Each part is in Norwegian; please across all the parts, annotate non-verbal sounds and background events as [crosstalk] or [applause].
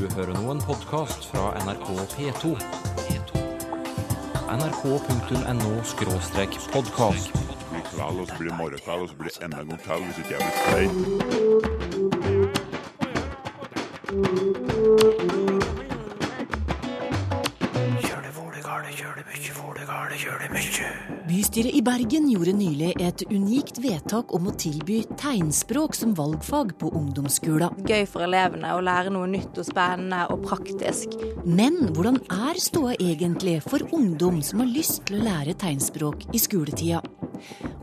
Du hører nå en podkast fra NRK P2. nrk.no-podkast. blir kveld, og så blir det morgenkveld, og så blir det enda en gang kveld hvis ikke jeg blir stein. Bystyret i Bergen gjorde nylig et unikt vedtak om å tilby tegnspråk som valgfag på ungdomsskolen. gøy for elevene å lære noe nytt og spennende og praktisk. Men hvordan er ståa egentlig for ungdom som har lyst til å lære tegnspråk i skoletida?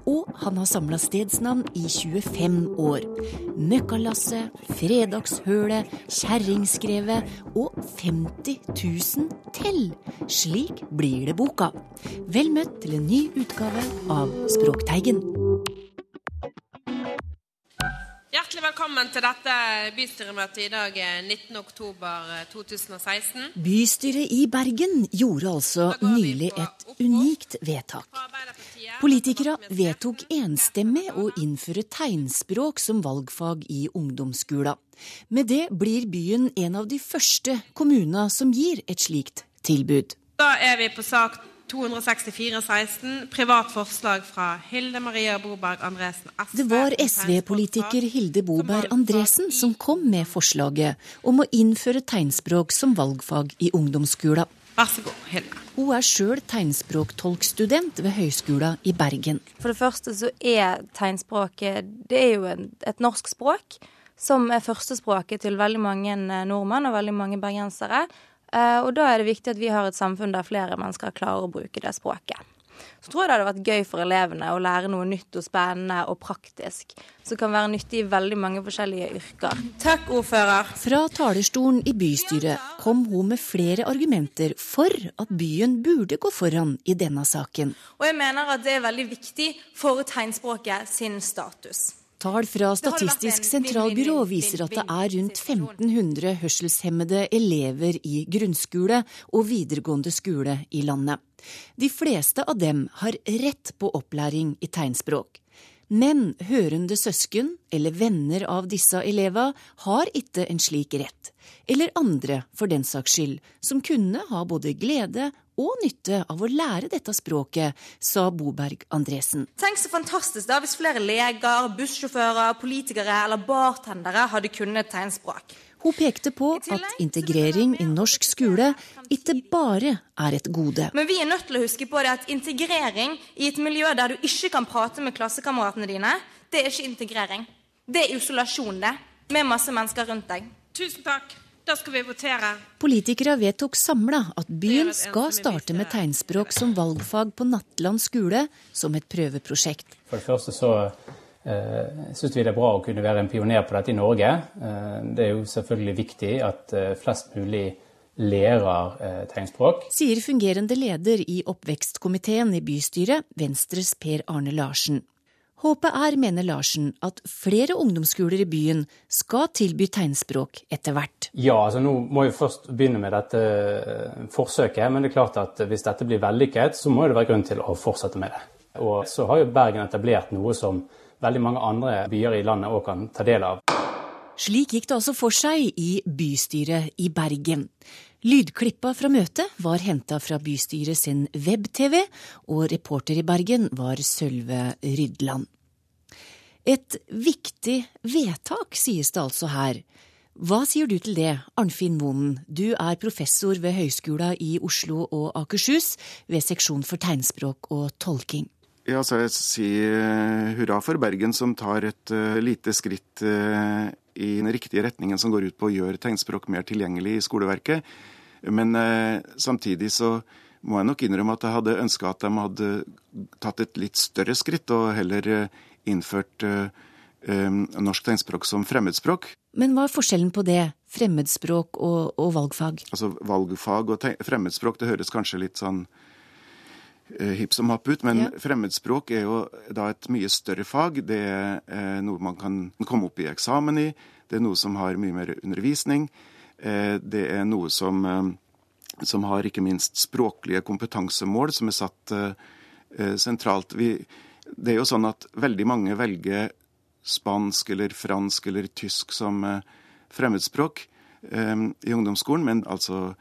Og han har samla stedsnavn i 25 år. Møkkalasset, Fredagshølet, Kjerringskrevet og 50 000 til. Slik blir det boka. Vel møtt til en ny utgave av Språkteigen. Hjertelig velkommen til dette bystyremøtet i dag, eh, 19.10.2016. Bystyret i Bergen gjorde altså nylig et unikt vedtak. Politikere vedtok enstemmig å innføre tegnspråk som valgfag i ungdomsskolen. Med det blir byen en av de første kommunene som gir et slikt tilbud. Da er vi på sak 264-16, privat forslag fra Hilde Maria Boberg Andresen. SV, Det var SV-politiker Hilde Boberg Andresen som kom med forslaget om å innføre tegnspråk som valgfag i ungdomsskolen. Vær så god, Hilde. Hun er sjøl tegnspråktolkstudent ved Høgskolen i Bergen. For det første så er tegnspråket Det er jo et norsk språk som er førstespråket til veldig mange nordmenn og veldig mange bergensere. Eh, Og da er det viktig at vi har et samfunn der flere mennesker klarer å bruke det språket. Så tror jeg det hadde vært gøy for elevene å lære noe nytt og spennende og praktisk, som kan være nyttig i veldig mange forskjellige yrker. Takk, ordfører. Fra talerstolen i bystyret kom hun med flere argumenter for at byen burde gå foran i denne saken. Og jeg mener at det er veldig viktig for tegnspråket sin status. Tall fra Statistisk sentralbyrå viser at det er rundt 1500 hørselshemmede elever i grunnskole og videregående skole i landet. De fleste av dem har rett på opplæring i tegnspråk. Men hørende søsken eller venner av disse elevene har ikke en slik rett. Eller andre, for den saks skyld, som kunne ha både glede og nytte av å lære dette språket, sa Boberg Andresen. Tenk så fantastisk da hvis flere leger, bussjåfører, politikere eller bartendere hadde kunnet tegnspråk. Hun pekte på at integrering i norsk skole ikke bare er et gode. Men vi er nødt til å huske på det at integrering i et miljø der du ikke kan prate med klassekameratene dine, det er ikke integrering. Det er isolasjon, det. Med masse mennesker rundt deg. Tusen takk. Da skal vi votere. Politikere vedtok samla at byen skal starte med tegnspråk som valgfag på Nattland skole som et prøveprosjekt. For det første så eh, syns vi det er bra å kunne være en pioner på dette i Norge. Eh, det er jo selvfølgelig viktig at eh, flest mulig lærer eh, tegnspråk. Sier fungerende leder i oppvekstkomiteen i bystyret, Venstres Per Arne Larsen. Håpet er, mener Larsen, at flere ungdomsskoler i byen skal tilby tegnspråk etter hvert. Ja, altså nå må vi først begynne med dette eh, forsøket, men det er klart at hvis dette blir vellykket, så må det være grunn til å fortsette med det. Og så har jo Bergen etablert noe som veldig mange andre byer i landet òg kan ta del av. Slik gikk det altså for seg i bystyret i Bergen. Lydklippa fra møtet var henta fra bystyret sin web-TV, og reporter i Bergen var Sølve Rydland. Et viktig vedtak, sies det altså her. Hva sier du til det, Arnfinn Monen, Du er professor ved Høgskolen i Oslo og Akershus ved seksjon for tegnspråk og tolking. Ja, så jeg sier hurra for Bergen som tar et uh, lite skritt uh, i den riktige retningen som går ut på å gjøre tegnspråk mer tilgjengelig i skoleverket. Men uh, samtidig så må jeg nok innrømme at jeg hadde ønska at de hadde tatt et litt større skritt og heller eh, innført eh, eh, norsk tegnspråk som fremmedspråk. Men hva er forskjellen på det, fremmedspråk og, og valgfag? Altså valgfag og fremmedspråk, det høres kanskje litt sånn eh, hipp som happ ut, men Ja. fremmedspråk er jo da et mye større fag. Det er eh, noe man kan komme opp i eksamen i. Det er noe som har mye mer undervisning. Eh, det er noe som, eh, som har ikke minst språklige kompetansemål som er satt eh, eh, sentralt. Vi, det er jo sånn at veldig mange velger spansk eller fransk eller tysk som eh, fremmedspråk. i ungdomsskolen, men altså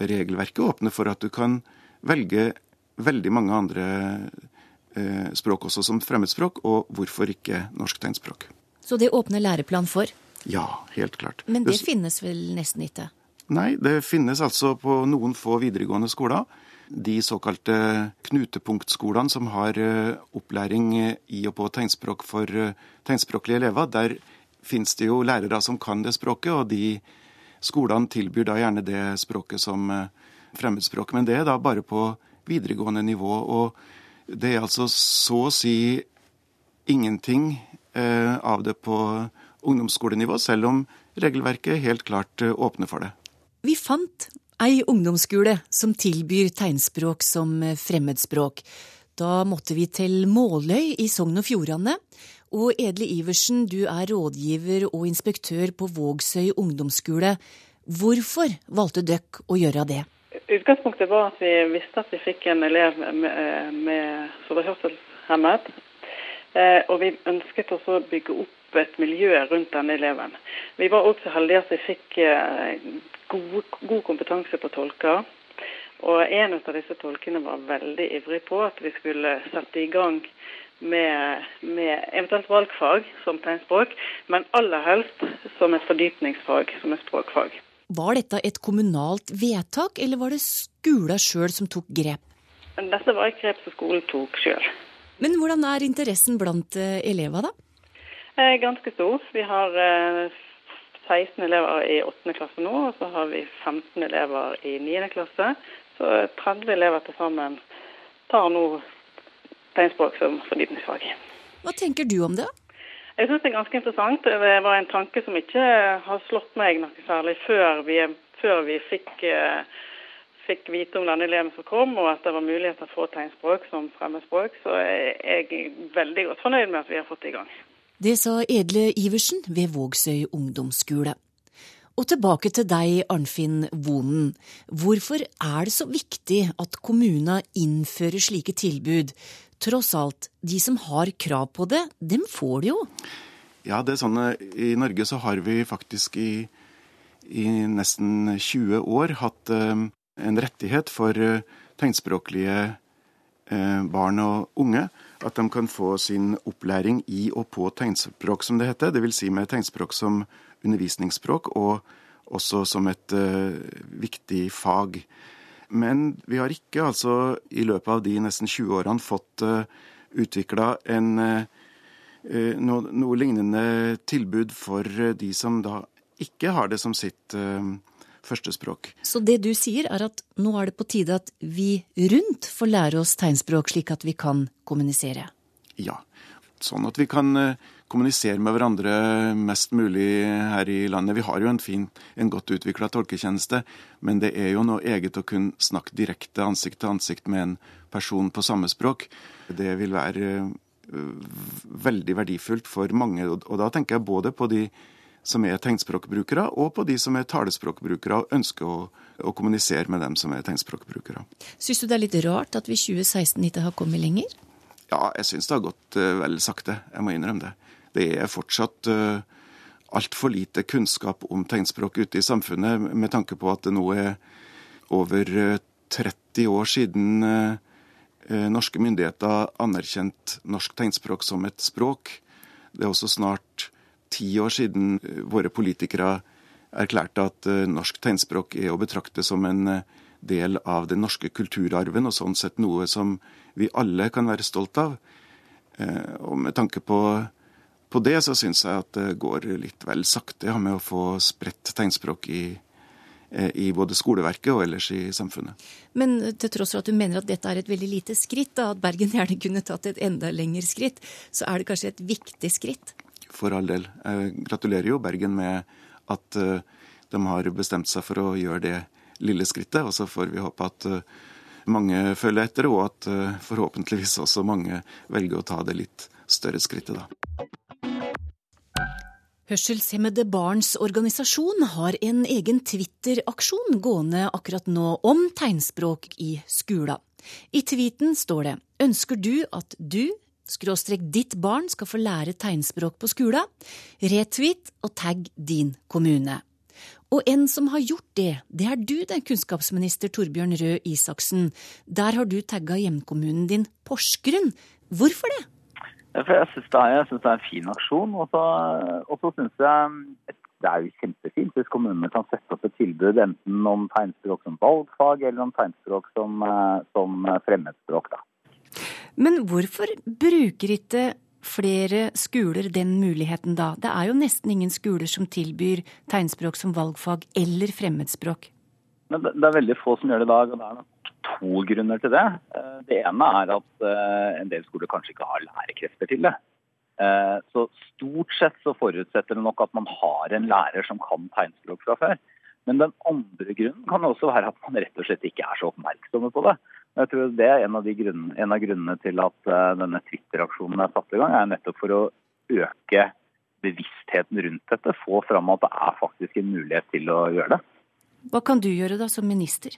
regelverket åpner for at du kan velge veldig mange andre språk også som fremmedspråk, og hvorfor ikke norsk tegnspråk. Så det åpner læreplan for? Ja, helt klart. Men det finnes vel nesten ikke? Nei, det finnes altså på noen få videregående skoler. De såkalte knutepunktskolene som har eh, opplæring i og på tegnspråk for eh, tegnspråklige elever. Der finnes det jo lærere som kan det språket, og de skolene tilbyr da gjerne det språket som eh, fremmedspråk. Men det er da bare på videregående nivå. Og det er altså så å si ingenting av det på ungdomsskolenivå, selv om regelverket helt klart åpner for det. Vi fant ei ungdomsskole som tilbyr tegnspråk som fremmedspråk. Da måtte vi til Måløy i Sogn og Fjordane. Og Edle Iversen, du er rådgiver og inspektør på Vågsøy ungdomsskole. Hvorfor valgte dere å gjøre det? Utgangspunktet var at vi visste at vi fikk en elev med, med som var hørselshemmet. Eh, og vi ønsket også å bygge opp et miljø rundt denne eleven. Vi var også heldige at vi fikk eh, god, god kompetanse på tolker. Og en av disse tolkene var veldig ivrig på at vi skulle sette i gang med, med eventuelt valgfag som tegnspråk, men aller helst som et fordypningsfag, som et språkfag. Var dette et kommunalt vedtak, eller var det skolen sjøl som tok grep? Dette var et grep som skolen tok sjøl. Men hvordan er interessen blant eh, elever, da? Eh, ganske stor. Vi har 16 elever i 8. klasse nå, og så har vi 15 elever i 9. klasse. Så 30 elever til sammen tar nå tegnspråk som fordypningsfag. Hva tenker du om det? Jeg syns det er ganske interessant. Det var en tanke som ikke har slått meg noe særlig før vi, før vi fikk, eh, fikk, vite om denne eleven som kom, og at det var muligheter for tegnspråk som fremmedspråk. Så jeg er veldig godt fornøyd med at vi har fått det i gang. Det sa Edle Iversen ved Vågsøy ungdomsskole. Og tilbake til deg, Arnfinn Vonen. Hvorfor er det så viktig at kommunene innfører slike tilbud? Tross alt, de som har krav på det, dem får det jo. Ja, det er sånn I Norge så har vi faktisk i, i nesten 20 år hatt uh, en rettighet for uh, tegnspråklige uh, barn og unge at de kan få sin opplæring i og på tegnspråk, som det heter. Dvs. Si med tegnspråk som undervisningsspråk, og også som et uh, viktig fag. Men vi har ikke altså i løpet av de nesten 20 årene fått uh, eh, utvikla en uh, noe, noe, lignende tilbud for de som da ikke har det som sitt førstespråk. Så det du sier er at nå er det på tide at vi rundt får lære oss tegnspråk, slik at vi kan kommunisere? Ja. Sånn at vi kan eh, kommunisere med hverandre mest mulig her i landet. Vi har jo en fin, en godt utvikla tolketjeneste, men det er jo noe eget å kunne snakke direkte ansikt til ansikt med en person på samme språk. Det vil være eh, veldig verdifullt for mange, og da tenker jeg både på de som er tegnspråkbrukere, og på de som er talespråkbrukere og ønsker å, å kommunisere med dem som er tegnspråkbrukere. Syns du det er litt rart at vi 2016 ikke har kommet lenger? Ja, jeg syns det har gått uh, vel sakte. Jeg må innrømme det. Det er fortsatt uh, altfor lite kunnskap om tegnspråk ute i samfunnet, med tanke på at det nå er over uh, 30 år siden uh, norske myndigheter anerkjent norsk tegnspråk som et språk. Det er også snart ti år siden eh, våre politikere erklærte at eh, norsk tegnspråk er å betrakte som en eh, del av den norske kulturarven, og sånn sett noe som vi alle kan være stolt av. Og med tanke på, på det, så syns jeg at det går litt vel sakte med å få spredt tegnspråk i, i både skoleverket og ellers i samfunnet. Men til tross for at du mener at dette er et veldig lite skritt, da, at Bergen gjerne kunne tatt et enda lengre skritt, så er det kanskje et viktig skritt? for all del. Jeg gratulerer jo Bergen med at eh, de har bestemt seg for å gjøre det lille skrittet. Og så får vi håpe at eh, mange følger etter, og at eh, forhåpentligvis også mange velger å ta det litt større skrittet, da. Hørselshemmede barns organisasjon har en egen Twitter-aksjon gående akkurat nå om tegnspråk i skolen. I tweeten står det Ønsker du at du skråstrek ditt barn skal få lære tegnspråk på skolen, retweet og tagg din kommune. Og en som har gjort det, det er du den kunnskapsminister Torbjørn Røe Isaksen. Der har du tagga hjemkommunen din Porsgrunn. Hvorfor det? For jeg syns det, det, er en fin aksjon. Og så syns jeg det er jo kjempefint hvis kommunene kan sette opp et tilbud enten om tegnspråk som valgfag eller om tegnspråk som, eh, som fremmedspråk. Da. Men hvorfor bruker ikke flere skoler den muligheten da? Det er jo nesten ingen skoler som tilbyr tegnspråk som valgfag eller fremmedspråk. Men det er veldig få som gjør det i dag, og det er nok to grunner til det. Eh, det ene er at eh, en del skoler kanskje ikke har lærekrefter til det. Eh, så stort sett så forutsetter det nok at man har en lærer som kan tegnspråk fra før. Men den andre grunnen kan også være at man rett og slett ikke er så oppmerksomme på det. Jeg tror Det er en av, grunnene, en av grunnene til at denne Twitter-aksjonen er satt i gang, er nettopp for å øke bevisstheten rundt dette. Få fram at det er faktisk en mulighet til å gjøre det. Hva kan du gjøre da som minister?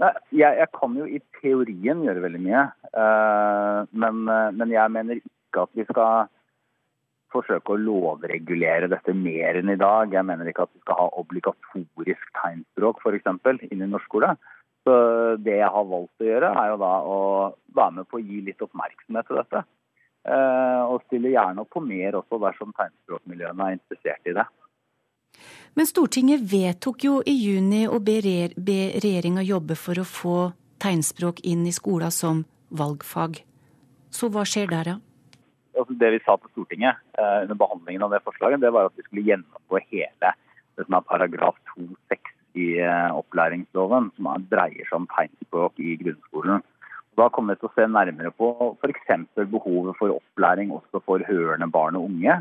Jeg, jeg kan jo i teorien gjøre veldig mye. Uh, men, uh, men jeg mener ikke at vi skal forsøke å lovregulere dette mer enn i dag. Jeg mener ikke at vi skal ha obligatorisk tegnspråk f.eks. inn i norsk skole. Så det jeg har valgt å gjøre, er jo da å være med på å gi litt oppmerksomhet til dette. Uh, og stille gjerne opp på mer også dersom tegnspråkmiljøene er interessert i det. Men Stortinget vedtok jo i juni å be, regjeringa jobbe for å få tegnspråk inn i skolen som valgfag. Så hva skjer der, da? Altså det vi sa til Stortinget eh, under behandlingen av det forslaget, det var at vi skulle gjennomgå hele det som er paragraf 2-6 i eh, opplæringsloven, som dreier seg om tegnspråk i grunnskolen. Da kommer vi til å se nærmere på f.eks. behovet for opplæring også for hørende barn og unge.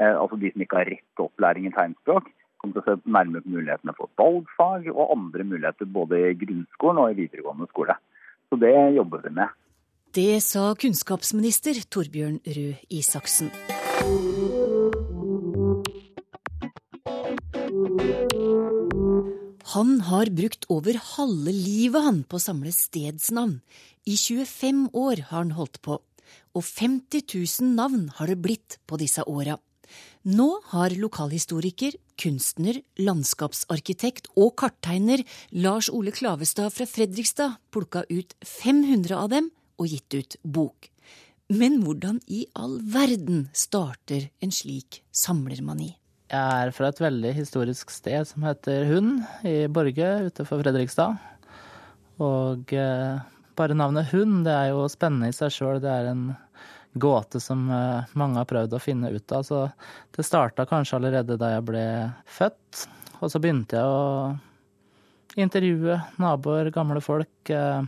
Eh, altså de som ikke har rett til opplæring i tegnspråk. Kommer til å se nærmere på mulighetene for valgfag og andre muligheter både i grunnskolen og i videregående skole. Så det jobber vi med. Det sa kunnskapsminister Torbjørn Røe Isaksen. Han har brukt over halve livet han på å samle stedsnavn. I 25 år har han holdt på, og 50 000 navn har det blitt på disse åra. Nå har lokalhistoriker, kunstner, landskapsarkitekt og karttegner Lars Ole Klavestad fra Fredrikstad plukka ut 500 av dem og gitt ut bok. Men hvordan i all verden starter en slik samlermani? Jeg er fra et veldig historisk sted som heter Hund i Borge utenfor Fredrikstad. Og eh, bare navnet Hund det er jo spennende i seg sjøl. Det er en gåte som eh, mange har prøvd å finne ut av. Så det starta kanskje allerede da jeg ble født. Og så begynte jeg å intervjue naboer, gamle folk. Eh,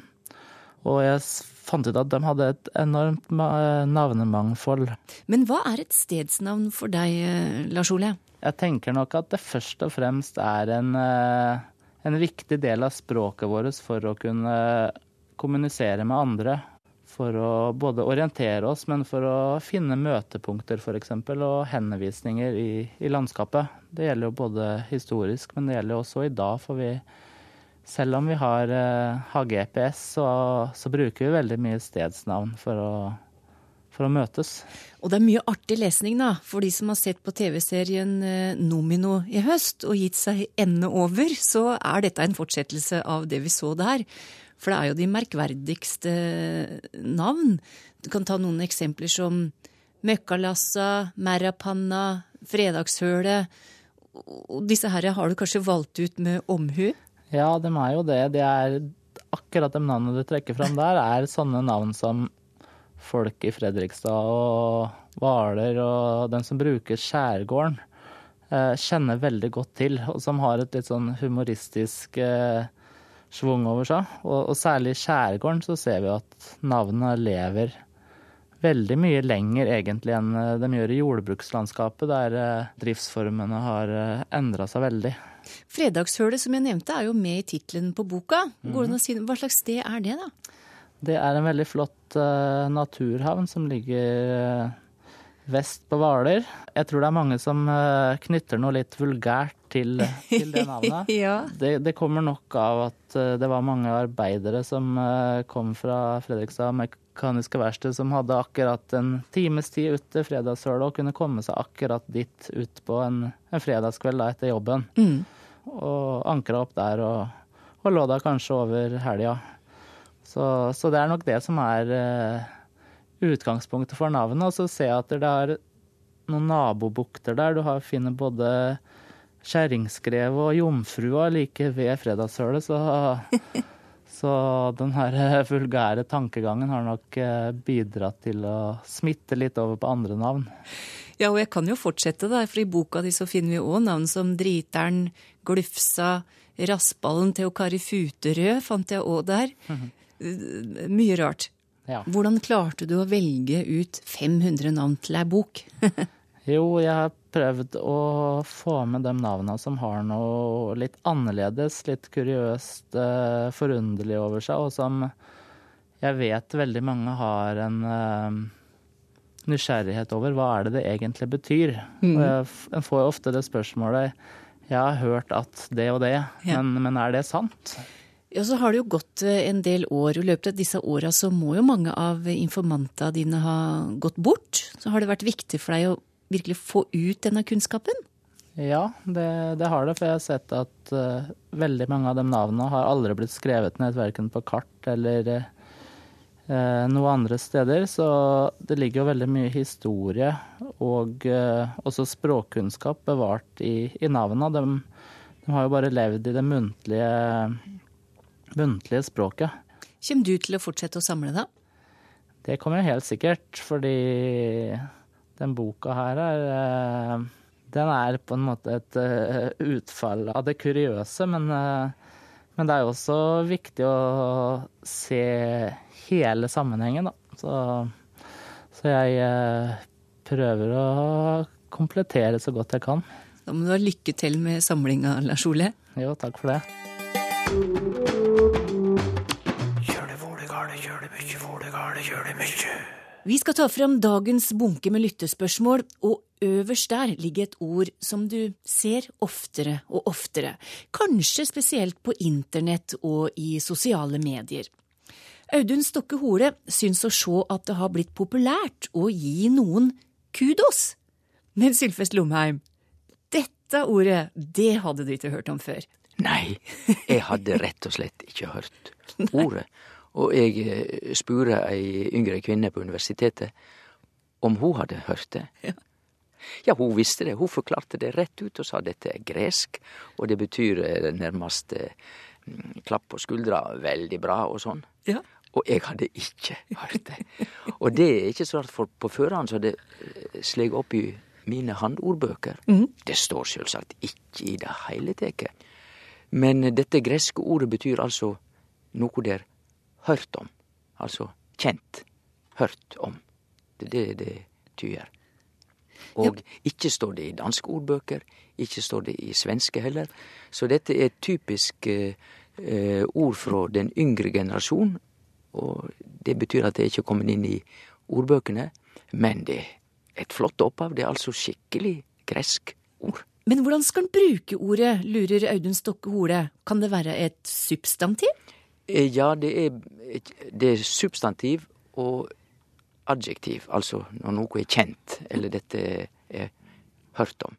og jeg fant ut at de hadde et enormt navnemangfold. Men hva er et stedsnavn for deg, eh, Lars Ole? Jeg tenker nok at det først og fremst er en, eh, en viktig del av språket vårt for å kunne kommunisere med andre. For å både orientere oss, men for å finne møtepunkter f.eks. og henvisninger i, i, landskapet. Det gjelder jo både historisk, men det gjelder også i dag. For vi, selv om vi har, eh, har GPS, så, så bruker vi veldig mye stedsnavn for å for å møtes. Og det er mye artig lesning, da, for de som har sett på TV-serien eh, Nomino i høst og gitt seg ende over, så er dette en fortsettelse av det vi så der. For det er jo de merkverdigste navn. Du kan ta noen eksempler som Møkkalassa, Merrapanna, Fredagshølet. Disse her har du kanskje valgt ut med omhu? Ja, de er jo det. De er akkurat de navnene du trekker fram der, er sånne navn som folk i Fredrikstad og Hvaler og den som bruker skjærgården, eh, kjenner veldig godt til, og som har et litt sånn humoristisk eh, schwung over seg. Og, og særlig i skjærgården så ser vi at navnet lever veldig mye lenger egentlig enn eh, de gjør i jordbrukslandskapet, der driftsformene har endra seg veldig. Fredagshølet som jeg nevnte er jo med i tittelen på boka. Å si Hva slags sted er det, da? Det er en veldig flott naturhavn som ligger vest på Hvaler. Jeg tror det er mange som uh, knytter noe litt vulgært til, til det navnet. [laughs] ja. det, det, kommer nok av at det var mange arbeidere som kom fra Fredrikstad mekaniske verksted som hadde akkurat en times tid ut til fredagshølet og kunne komme seg akkurat dit ut på en, en fredagskveld da, etter jobben. Mm. Og ankra opp der og, og lå da kanskje over helga. Så, så, det er nok det som er utgangspunktet for navnet. Og så ser jeg at det er noen nabobukter der. Du har, finner både kjerringskrev og jomfrua like ved fredagshølet, så [laughs] Så den her eh, vulgære tankegangen har nok eh, bidratt til å smitte litt over på andre navn. Ja, og jeg kan jo fortsette, da, for i boka di så finner vi òg navn som Driteren, Glufsa, Rassballen, Theokari Futerød fant jeg òg der. -hmm. Mye rart. Ja. Hvordan klarte du å velge ut 500 navn til ei bok? [laughs] jo, jeg har prøvd å få med de navnene som har noe litt annerledes, litt kuriøst, uh, forunderlig over seg, og som jeg vet veldig mange har en uh, nysgjerrighet over. Hva er det det egentlig betyr? Mm. En får jo ofte det spørsmålet Jeg har hørt at det og det, ja. men, men er det sant? Ja, så har det jo gått eh, en del år, i løpet av disse åra så må jo mange av informantene dine ha gått bort. Så har det vært viktig for deg å virkelig få ut denne kunnskapen? Ja, det, det har det. For jeg har sett at uh, veldig mange av de navnene har aldri blitt skrevet ned verken på kart eller uh, noe andre steder. Så det ligger jo veldig mye historie og uh, også språkkunnskap bevart i, i navnene. De, de, har jo bare levd i det muntlige, muntlige språket. Kommer du til å fortsette å samle, da? Det kommer jeg helt sikkert, fordi den boka her er eh, Den er på en måte et eh, utfall av det kuriøse, men, eh, men det er jo også viktig å se hele sammenhengen, da. Så, så jeg prøver å komplettere så godt jeg kan. Da må du ha lykke til med samlinga, Lars Ole. Jo, takk for det. Vi skal ta frem dagens bunke med lyttespørsmål, og øverst der ligger et ord som du ser oftere og oftere, kanskje spesielt på internett og i sosiale medier. Audun Stokke Hole syns å se at det har blitt populært å gi noen kudos. Men Sylfest Lomheim, dette ordet, det hadde du ikke hørt om før. Nei, jeg hadde rett og slett ikke hørt [laughs] ordet. Og jeg eh, spurte ei yngre kvinne på universitetet om hun hadde hørt det. Ja. ja, hun visste det. Hun forklarte det rett ut og sa dette er gresk, og det betyr eh, nærmest eh, klapp på skuldra, veldig bra og sånn. Ja. Og jeg hadde ikke hørt det. Og det er ikke så rart, for på forhånd så det sleg opp i mine handordbøker. Mm. Det står selvsagt ikke i det hele tatt. Men dette greske ordet betyr altså noe der hørt om. Altså kjent. Hørt om. Det er det det tyder. Og ikke står det i danske ordbøker, ikke står det i svenske heller. Så dette er typisk eh, ord fra den yngre generasjon. Og det betyr at det ikke er kommet inn i ordbøkene. Men det er et flott opphav. Det er altså skikkelig gresk ord. Men hvordan skal en bruke ordet, lurer Audun Stokke Hole. Kan det være et substantiv? Eh, ja, det er, det er substantiv og adjektiv, altså når noe er kjent, eller dette er hørt om.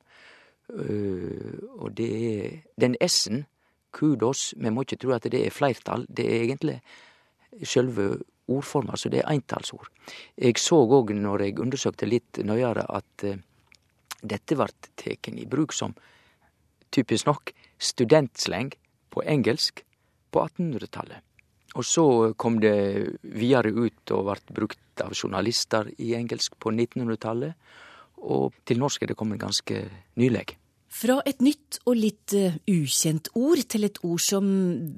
Uh, og det er den S-en, kudos, vi må ikke tro at det er fleirtall, det er egentlig sjølve ordforma, så det er eintallsord. Jeg så òg når jeg undersøkte litt nøyere at uh, dette vart teken i bruk som typisk nok studentsleng på engelsk på 1800-tallet. Og så kom det videre ut og ble brukt av journalister i engelsk på 1900-tallet. Og til norsk er det kommet ganske nylig. Fra et nytt og litt uh, ukjent ord til et ord som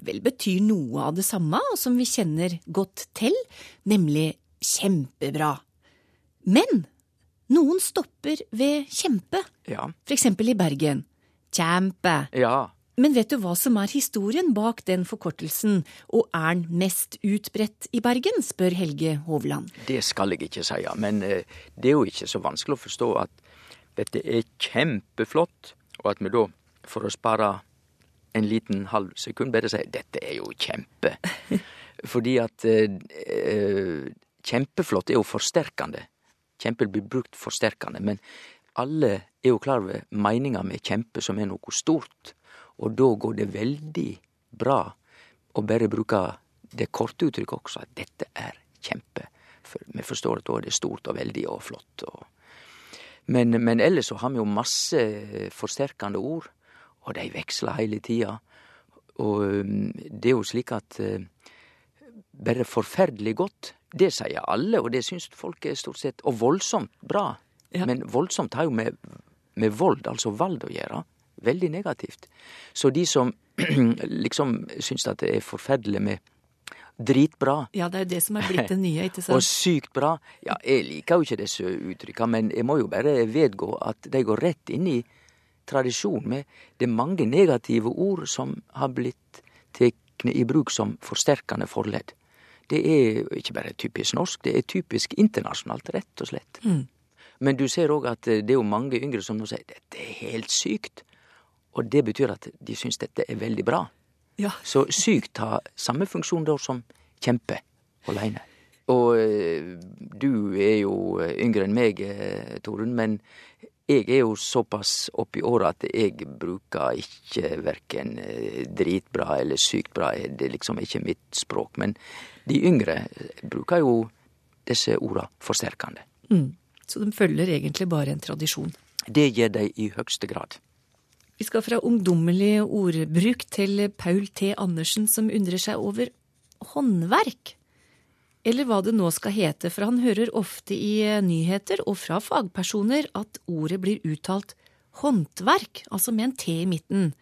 vel betyr noe av det samme, og som vi kjenner godt til, nemlig kjempebra. Men noen stopper ved kjempe, ja. eksempel i Bergen. Kjempe. Ja, men vet du hva som er historien bak den forkortelsen, og er den mest utbredt i Bergen, spør Helge Hovland. Det skal jeg ikke si, men eh, det er jo ikke så vanskelig å forstå at dette er kjempeflott, og at vi da, for å spare en liten halv sekund, bare sier dette er jo kjempe. [laughs] Fordi at eh, kjempeflott er jo forsterkende. Kjempe blir brukt forsterkende, men alle er jo klar over meninga med kjempe som er noe stort, og da går det veldig bra å bare bruke det korte uttrykket også, at dette er kjempe. For vi forstår at da er det stort og veldig og flott. Og men, men ellers så har vi jo masse forsterkende ord, og de veksler hele tida. Og um, det er jo slik at uh, bare forferdelig godt, det sier alle, og det syns folk er stort sett Og voldsomt bra. Ja. Men voldsomt har jo med, med vold, altså vold, å gjøre. Veldig negativt. Så de som [clears throat] liksom syns at det er forferdelig med dritbra Ja, det er jo det som er blitt det nye, ikke [laughs] sant? og sykt bra. Ja, jeg liker jo ikke disse uttrykka, men jeg må jo bare vedgå at de går rett inn i tradisjon med det mange negative ord som har blitt tekne i bruk som forsterkende forledd. Det er ikke bare typisk norsk, det er typisk internasjonalt, rett og slett. Mm. Men du ser òg at det er jo mange yngre som nå sier dette er helt sykt. Og det betyr at de syns dette er veldig bra. Ja. Så sykt har samme funksjon da som kjempe aleine. Og eh, du er jo yngre enn meg, eh, Torunn, men jeg er jo såpass oppi åra at jeg bruker ikke verken eh, dritbra eller sykt bra. Det er liksom ikke mitt språk. Men de yngre bruker jo disse orda forsterkende. Mm. Så de følger egentlig bare en tradisjon. Det gjør de i høgste grad. Vi skal fra ungdommelig ordbruk til Paul T. Andersen, som undrer seg over håndverk. Eller hva det nå skal hete, for han hører ofte i nyheter og fra fagpersoner at ordet blir uttalt håndverk, altså med en T i midten.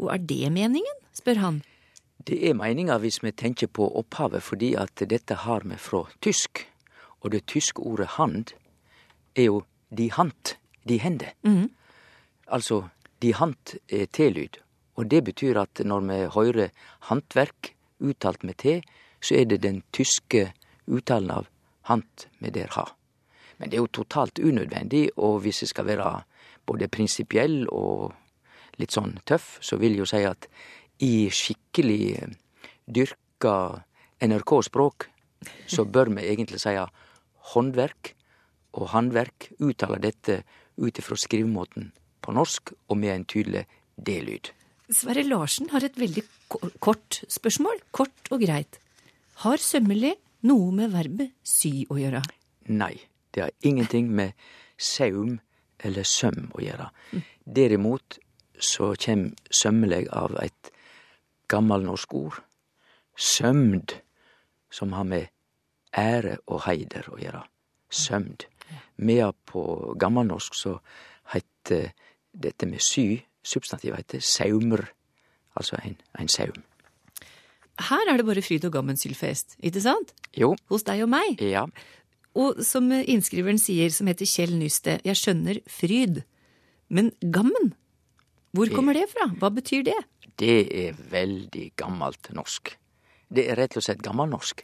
Og er det meningen, spør han. Det er meninga hvis vi tenker på opphavet, fordi at dette har vi fra tysk. Og det tyske ordet hand er jo de hand, de hender. Mm. Altså, de hant er T-lyd. Og det betyr at når vi hører handverk uttalt med T, så er det den tyske uttalen av hant med der ha. Men det er jo totalt unødvendig, og hvis jeg skal være både prinsipiell og litt sånn tøff, så vil jeg jo si at i skikkelig eh, dyrka NRK-språk, så bør vi egentlig si håndverk og handverk, uttaler dette ut ifra skrivemåten på norsk og med en tydelig D-lyd. Sverre Larsen har et veldig kort spørsmål, kort og greit. Har sømmelig noe med verbet sy å gjøre? Nei, det har ingenting med saum eller søm å gjøre. Derimot så kjem sømmeleg av et gammalnorsk ord, sømd, som har med ære og heider å gjøre. Sømd. Medan på gammalnorsk så heiter dette med sy, substantivet heter saumr, altså en, en saum. Her er det bare fryd og gammen sylfest, ikke sant? Jo, Hos deg og meg. ja, Og som innskriveren sier, som heter Kjell Nysted, jeg skjønner fryd. Men gammen? Hvor kommer det fra? Hva betyr det? Det er veldig gammelt norsk. Det er rett og slett gammelnorsk.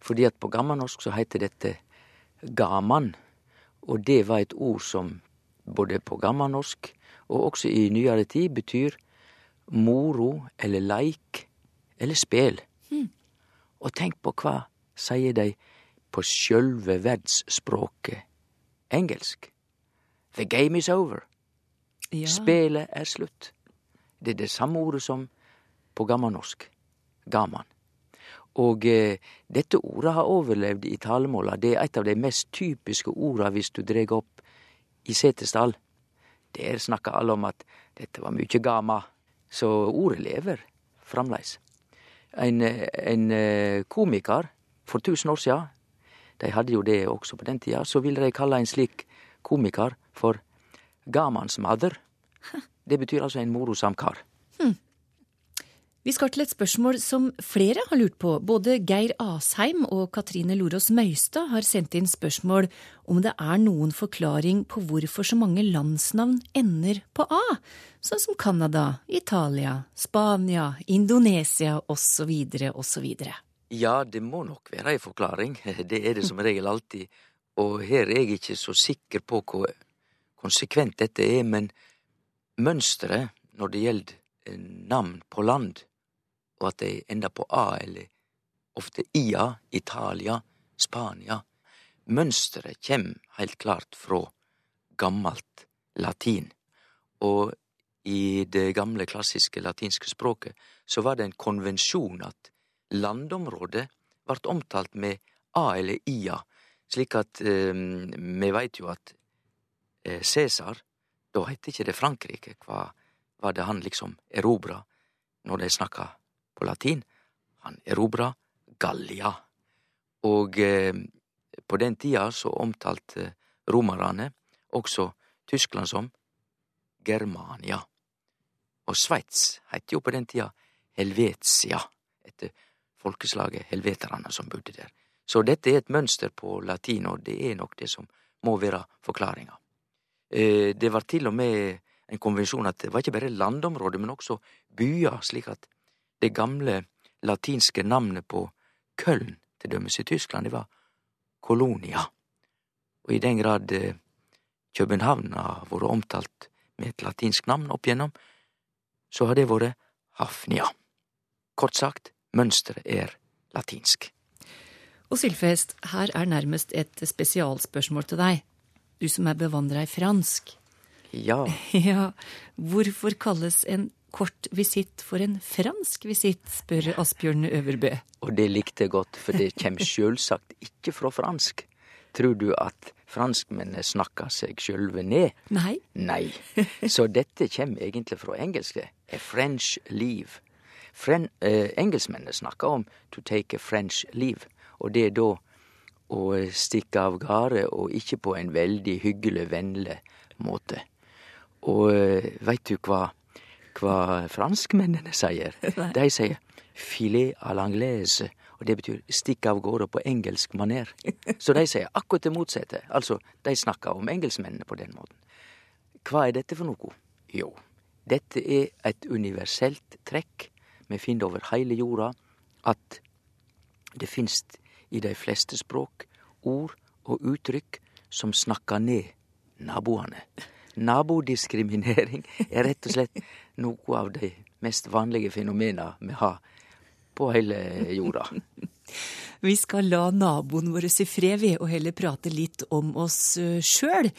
Fordi at på gammelnorsk så heter dette gaman, og det var et ord som både på gammelnorsk og også i nyere tid betyr moro eller leik eller spel. Og tenk på hva sier de på sjølve verdsspråket engelsk. The game is over. Ja. Spelet er slutt. Det er det samme ordet som på gammelnorsk. Gaman. Og eh, dette ordet har overlevd i talemåla. Det er et av de mest typiske orda hvis du dreg opp i Setesdal. Der snakka alle om at dette var mykje gama. Så ordet lever framleis. En, eh, en eh, komiker for tusen år sia, de hadde jo det også på den tida, så ville de kalle en slik komiker for gamansmadder. [laughs] Det betyr altså en morosam kar. Vi skal til et spørsmål som flere har lurt på. Både Geir Asheim og Katrine Lorås Møystad har sendt inn spørsmål om det er noen forklaring på hvorfor så mange landsnavn ender på A, sånn som Canada, Italia, Spania, Indonesia osv. osv. Ja, det må nok være ei forklaring. [laughs] Det er det som regel alltid. Og her er jeg ikke så sikker på hvor konsekvent dette er, men mønsteret når det gjelder eh, navn på land, og at de ender på A, eller ofte IA, Italia, Spania. Mønsteret kjem heilt klart frå gammalt latin. Og i det gamle, klassiske latinske språket så var det en konvensjon at landområdet vart omtalt med a eller ia, slik at eh, vi veit jo at eh, Cæsar, da heiter ikkje det Frankrike, hva var det han liksom erobra når de snakka på latin? Han erobra Gallia. Og eh, på den tida så omtalte romerne også Tyskland som Germania. Og Sveits het jo på den tida Helvetia, etter folkeslaget helveterne som bodde der. Så dette er et mønster på latin, og det er nok det som må være forklaringa. Eh, det var til og med en konvensjon at det var ikke bare landområder, men også byer, slik at det gamle latinske navnet på Köln, til dømes i Tyskland, det var Kolonia. Og i den grad eh, København har vært omtalt med et latinsk navn opp igjennom, så har det vært Hafnia. Kort sagt, mønsteret er latinsk. Og Sylfest, her er nærmest et spesialspørsmål til deg, du som er bevandra i fransk. Ja. [laughs] Ja, hvorfor kalles en kort visitt for en fransk visitt, spør Asbjørn Øverbø. Og det likte jeg godt, for det kommer sjølvsagt ikke fra fransk. Tror du at franskmennene snakker seg sjølve ned? Nei. Nei. Så dette kommer egentlig fra engelsk. A French leave. Fren eh, engelskmennene snakker om to take a French leave, og det er da å stikke av gårde, og ikke på en veldig hyggelig, vennlig måte. Og eh, veit du hva, hva franskmennene sier? [laughs] De sier filet à l'anglaise, og det betyr stikk av gårde på engelsk maner. [laughs] Så de sier akkurat det motsatte. Altså, de snakker om engelskmennene på den måten. Hva er dette for noe? Jo, dette er et universelt trekk vi finner over heile jorda, at det finst i de fleste språk ord og uttrykk som snakkar ned naboane. Nabodiskriminering [laughs] er rett og slett noe av de mest vanlige fenomena vi har på hele jorda. [laughs] Vi skal la naboen vår i fred ved, og heller prate litt om oss sjøl.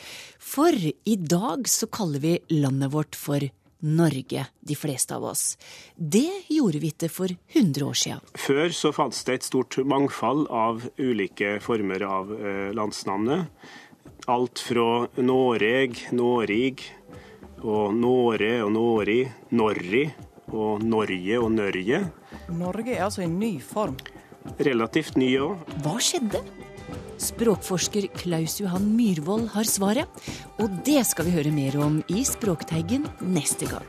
For i dag så kaller vi landet vårt for Norge, de fleste av oss. Det gjorde vi ikke for 100 år siden. Før så fantes det et stort mangfold av ulike former av landsnavnet. Alt fra Noreg, Norig og Nåre og Nåri, Norri og Norge og Nørje. Norge er altså i ny form. Relativt ny òg. Hva skjedde? Språkforsker Klaus Johan Myhrvold har svaret, og det skal vi høre mer om i Språkteigen neste gang.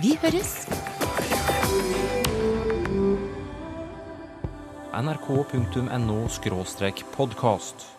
Vi høres! nrk.no podkast.